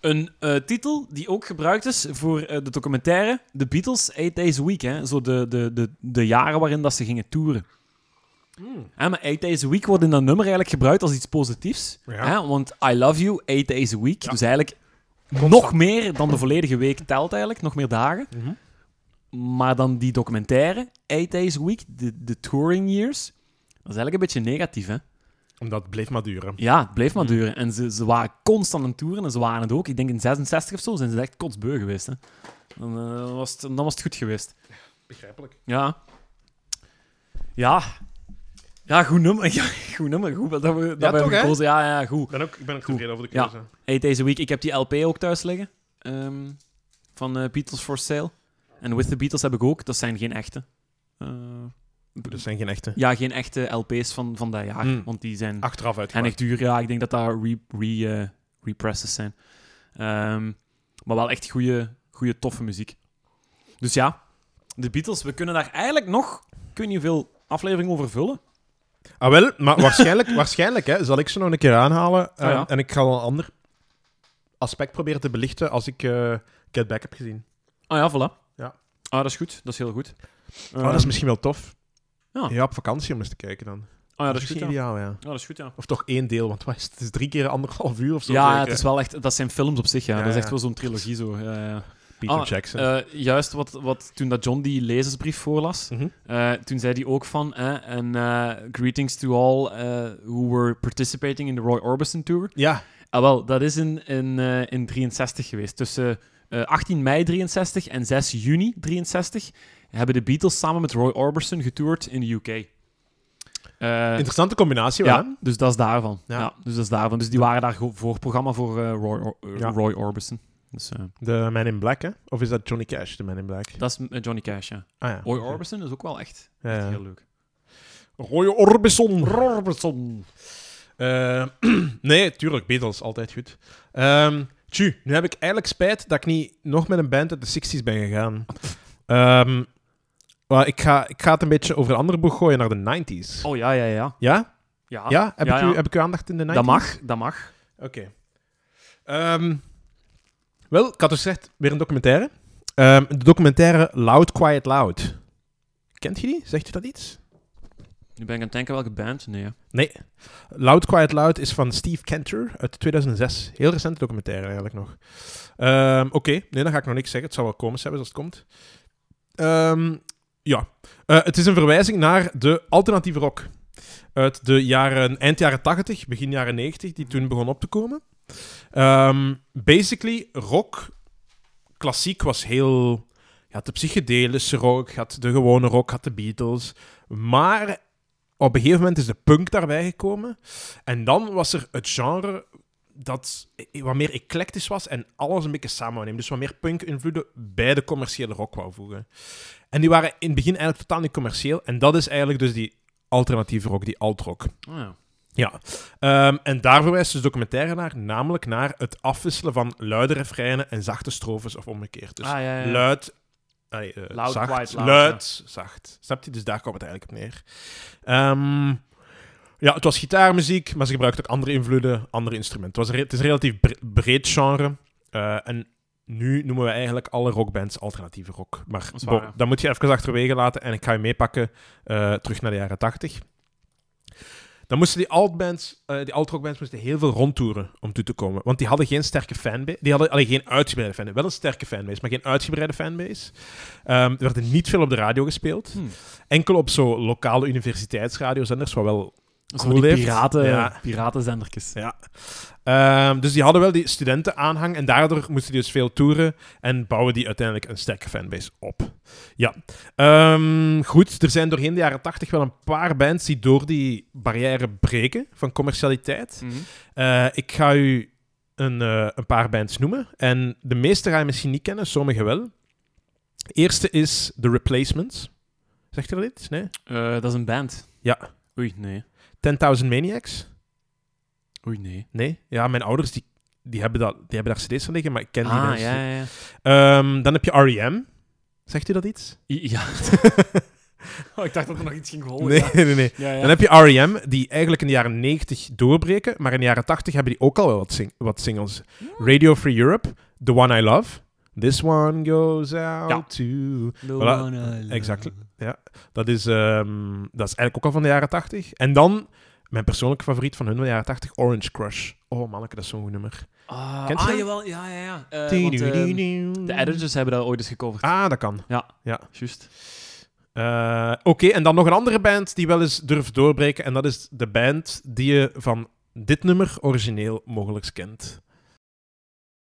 Een eh, titel die ook gebruikt is voor eh, de documentaire The Beatles 8 Days a Week. Hè? Zo de, de, de, de jaren waarin dat ze gingen toeren. Hè, maar 8 Days a Week wordt in dat nummer eigenlijk gebruikt als iets positiefs. Ja. Hè? Want I Love You, 8 Days a Week. Ja. Dus eigenlijk Constant. nog meer dan de volledige week telt eigenlijk. Nog meer dagen. Mhm. Maar dan die documentaire, 8 Days a Week, de, de touring years. Dat is eigenlijk een beetje negatief, hè? Omdat het bleef maar duren. Ja, het bleef maar Mhm. duren. En ze, ze waren constant aan het toeren en ze waren het ook. Ik denk in 66 of zo zijn ze echt kotsbeu geweest. Hè. Dan, eh, was het, dan was het goed geweest. Begrijpelijk. Ja. Ja. Ja, goed nummer. Ja, goed nummer. Goed dat we, dat Ja, we hebben toch, hè? gekozen. Ja, ja, goed. Ik ben ook, ik ben ook Goed. tevreden over de Ja. keuze. Hey, deze week, ik heb die LP ook thuis liggen. ehm, van eh, Beatles for Sale. En With the Beatles heb ik ook. Dat zijn geen echte. Eh, Dat zijn geen echte. ja, geen echte LP's van, van dat jaar. Hmm. Want die zijn Achteraf En uitgemaakt. echt duur, ja. Ik denk dat dat re, re, eh, represses zijn. Ehm, maar wel echt goede, goede, toffe muziek. Dus ja, de Beatles, we kunnen daar eigenlijk nog, ik weet niet hoeveel afleveringen over vullen. Ah, wel, maar waarschijnlijk, waarschijnlijk hè, zal ik ze nog een keer aanhalen. eh, Ah, ja. En ik ga wel een ander aspect proberen te belichten als ik eh, Get Back heb gezien. Ah ja, voilà. Ja. Ah, dat is goed. Dat is heel goed. Oh, dat is Ehm, misschien wel tof. Ja. Ja. op vakantie om eens te kijken dan. Ah ja, dat is goed, ideaal, ja. Ja, dat is goed, ja. Of toch één deel, want wat is het? het is drie keer anderhalf uur of zo. Ja, zeker, het is wel echt, dat zijn films op zich, ja. Ja, dat is echt wel zo'n trilogie zo. Ja, ja. Peter Ah, Jackson. Eh, juist wat, wat, toen dat John die lezersbrief voorlas. Eh, toen zei hij ook van, eh, en greetings to all eh, who were participating in the Roy Orbison Tour. Ja, Ah, wel, dat is in, in, in 63 geweest. Tussen eh, 18 mei 63 en 6 juni 63 hebben de Beatles samen met Roy Orbison getoerd in de UK. Eh, interessante combinatie wel, hè? ja, dus dat is daarvan. Ja. Ja. dus dat is daarvan. Dus die waren daar voor programma voor eh, Roy, Or- eh, Ja. Roy Orbison. Dus eh, De Man in Black, hè? Of is dat Johnny Cash, de Man in Black? dat is eh, Johnny Cash, ja. Ah ja. Roy Orbison is ook wel echt, heel leuk. Roy Orbison. Orbison. Eh, nee, tuurlijk, Beatles, altijd goed. Ehm tju, nu heb ik eigenlijk spijt dat ik niet nog met een band uit de 60s ben gegaan. Maar ik, ga, ik ga het een beetje over een andere boeg gooien naar de 90s. Oh ja, ja, ja. Ja? Ja, Ja? Heb, ja, ik, u, heb ik uw aandacht in de 90s? dat mag, dat mag. Oké. Ehm, wel, ik had dus gezegd, weer een documentaire. Ehm, de documentaire Loud, Quiet, Loud. Kent je die? Zegt u dat iets? Nu ben ik aan het denken welke band. Nee. Nee. Loud, Quiet, Loud is van Steve Cantor uit 2006. Heel recente documentaire eigenlijk nog. Ehm, Oké, nee, dan ga ik nog niks zeggen. Het zal wel komisch hebben als het komt. Ehm, ja. Eh, het is een verwijzing naar de alternatieve rock. Uit de jaren, eind jaren 80, begin jaren 90, die toen begon op te komen. Ehm, basically, rock, klassiek was heel... Je had de psychedelische rock, had de gewone rock, had de Beatles. Maar op een gegeven moment is de punk daarbij gekomen. En dan was er het genre dat wat meer eclectisch was en alles een beetje samen wou nemen. Dus wat meer punk-invloeden bij de commerciële rock wou voegen. En die waren in het begin eigenlijk totaal niet commercieel. En dat is eigenlijk dus die alternatieve rock, die alt-rock. Oh, ja. Ja, Ehm, en daar verwijst dus documentaire naar, namelijk naar het afwisselen van luide refreinen en zachte strofes of omgekeerd. Dus Ah, ja, ja. luid, allee, eh, Loud, zacht, quiet, loud, luid, zacht. Snap je? Dus daar komt het eigenlijk op neer. Ehm, ja, het was gitaarmuziek, maar ze gebruikten ook andere invloeden, andere instrumenten. Het, was het is een relatief bre- breed genre. eh, en nu noemen we eigenlijk alle rockbands alternatieve rock. Maar waar, dat moet je even achterwege laten en ik ga je meepakken eh, terug naar de jaren 80. Dan moesten die altbands, eh die altrockbands moesten heel veel rondtoeren om toe te komen. Want die hadden geen sterke fanbase. Die hadden alleen geen uitgebreide fanbase. Wel een sterke fanbase, maar geen uitgebreide fanbase. Ehm, er werd niet veel op de radio gespeeld. Hm. Enkel op zo lokale universiteitsradiozenders, wat wel Cool die heeft. piraten, Ja. piratenzendertjes. Ja. Ehm, dus die hadden wel die studentenaanhang en daardoor moesten die dus veel toeren en bouwen die uiteindelijk een sterke fanbase op. Ja. Ehm, goed, er zijn doorheen de jaren tachtig wel een paar bands die door die barrière breken van commercialiteit. Mhm. Eh, ik ga u een, eh, een paar bands noemen en de meeste ga je misschien niet kennen, sommige wel. Eerste is The Replacements. Zegt u dat iets? Nee? Eh, dat is een band. Ja. Oei, nee. 10.000 Maniacs? Oei, nee. Nee? Ja, mijn ouders die, die, hebben, dat, die hebben daar cd's van liggen, maar ik ken die Ah, mensen ja, niet. ja, ja. Ehm, dan heb je R.E.M. Zegt u dat iets? I- Ja, Oh, ik dacht dat er nog iets ging rollen. Nee, ja. nee, nee. Ja, ja. Dan heb je R.E.M., die eigenlijk in de jaren 90 doorbreken, maar in de jaren 80 hebben die ook al wel wat, sing- wat singles. Radio Free Europe, The One I Love, This One Goes Out to... The Voilà, one I love. exactly. Dat is, ehm, dat is eigenlijk ook al van de jaren 80. En dan, mijn persoonlijke favoriet van hun van de jaren 80, Orange Crush. Oh manneke, dat is zo'n goed nummer. Ah, Kent je ah, dat? jawel. Ja, ja, ja. Eh, want, ehm, de editors hebben dat ooit eens gecoverd. Ah, dat kan. Juist. Eh, Oké, en dan nog een andere band die wel eens durft doorbreken. En dat is de band die je van dit nummer origineel mogelijk kent.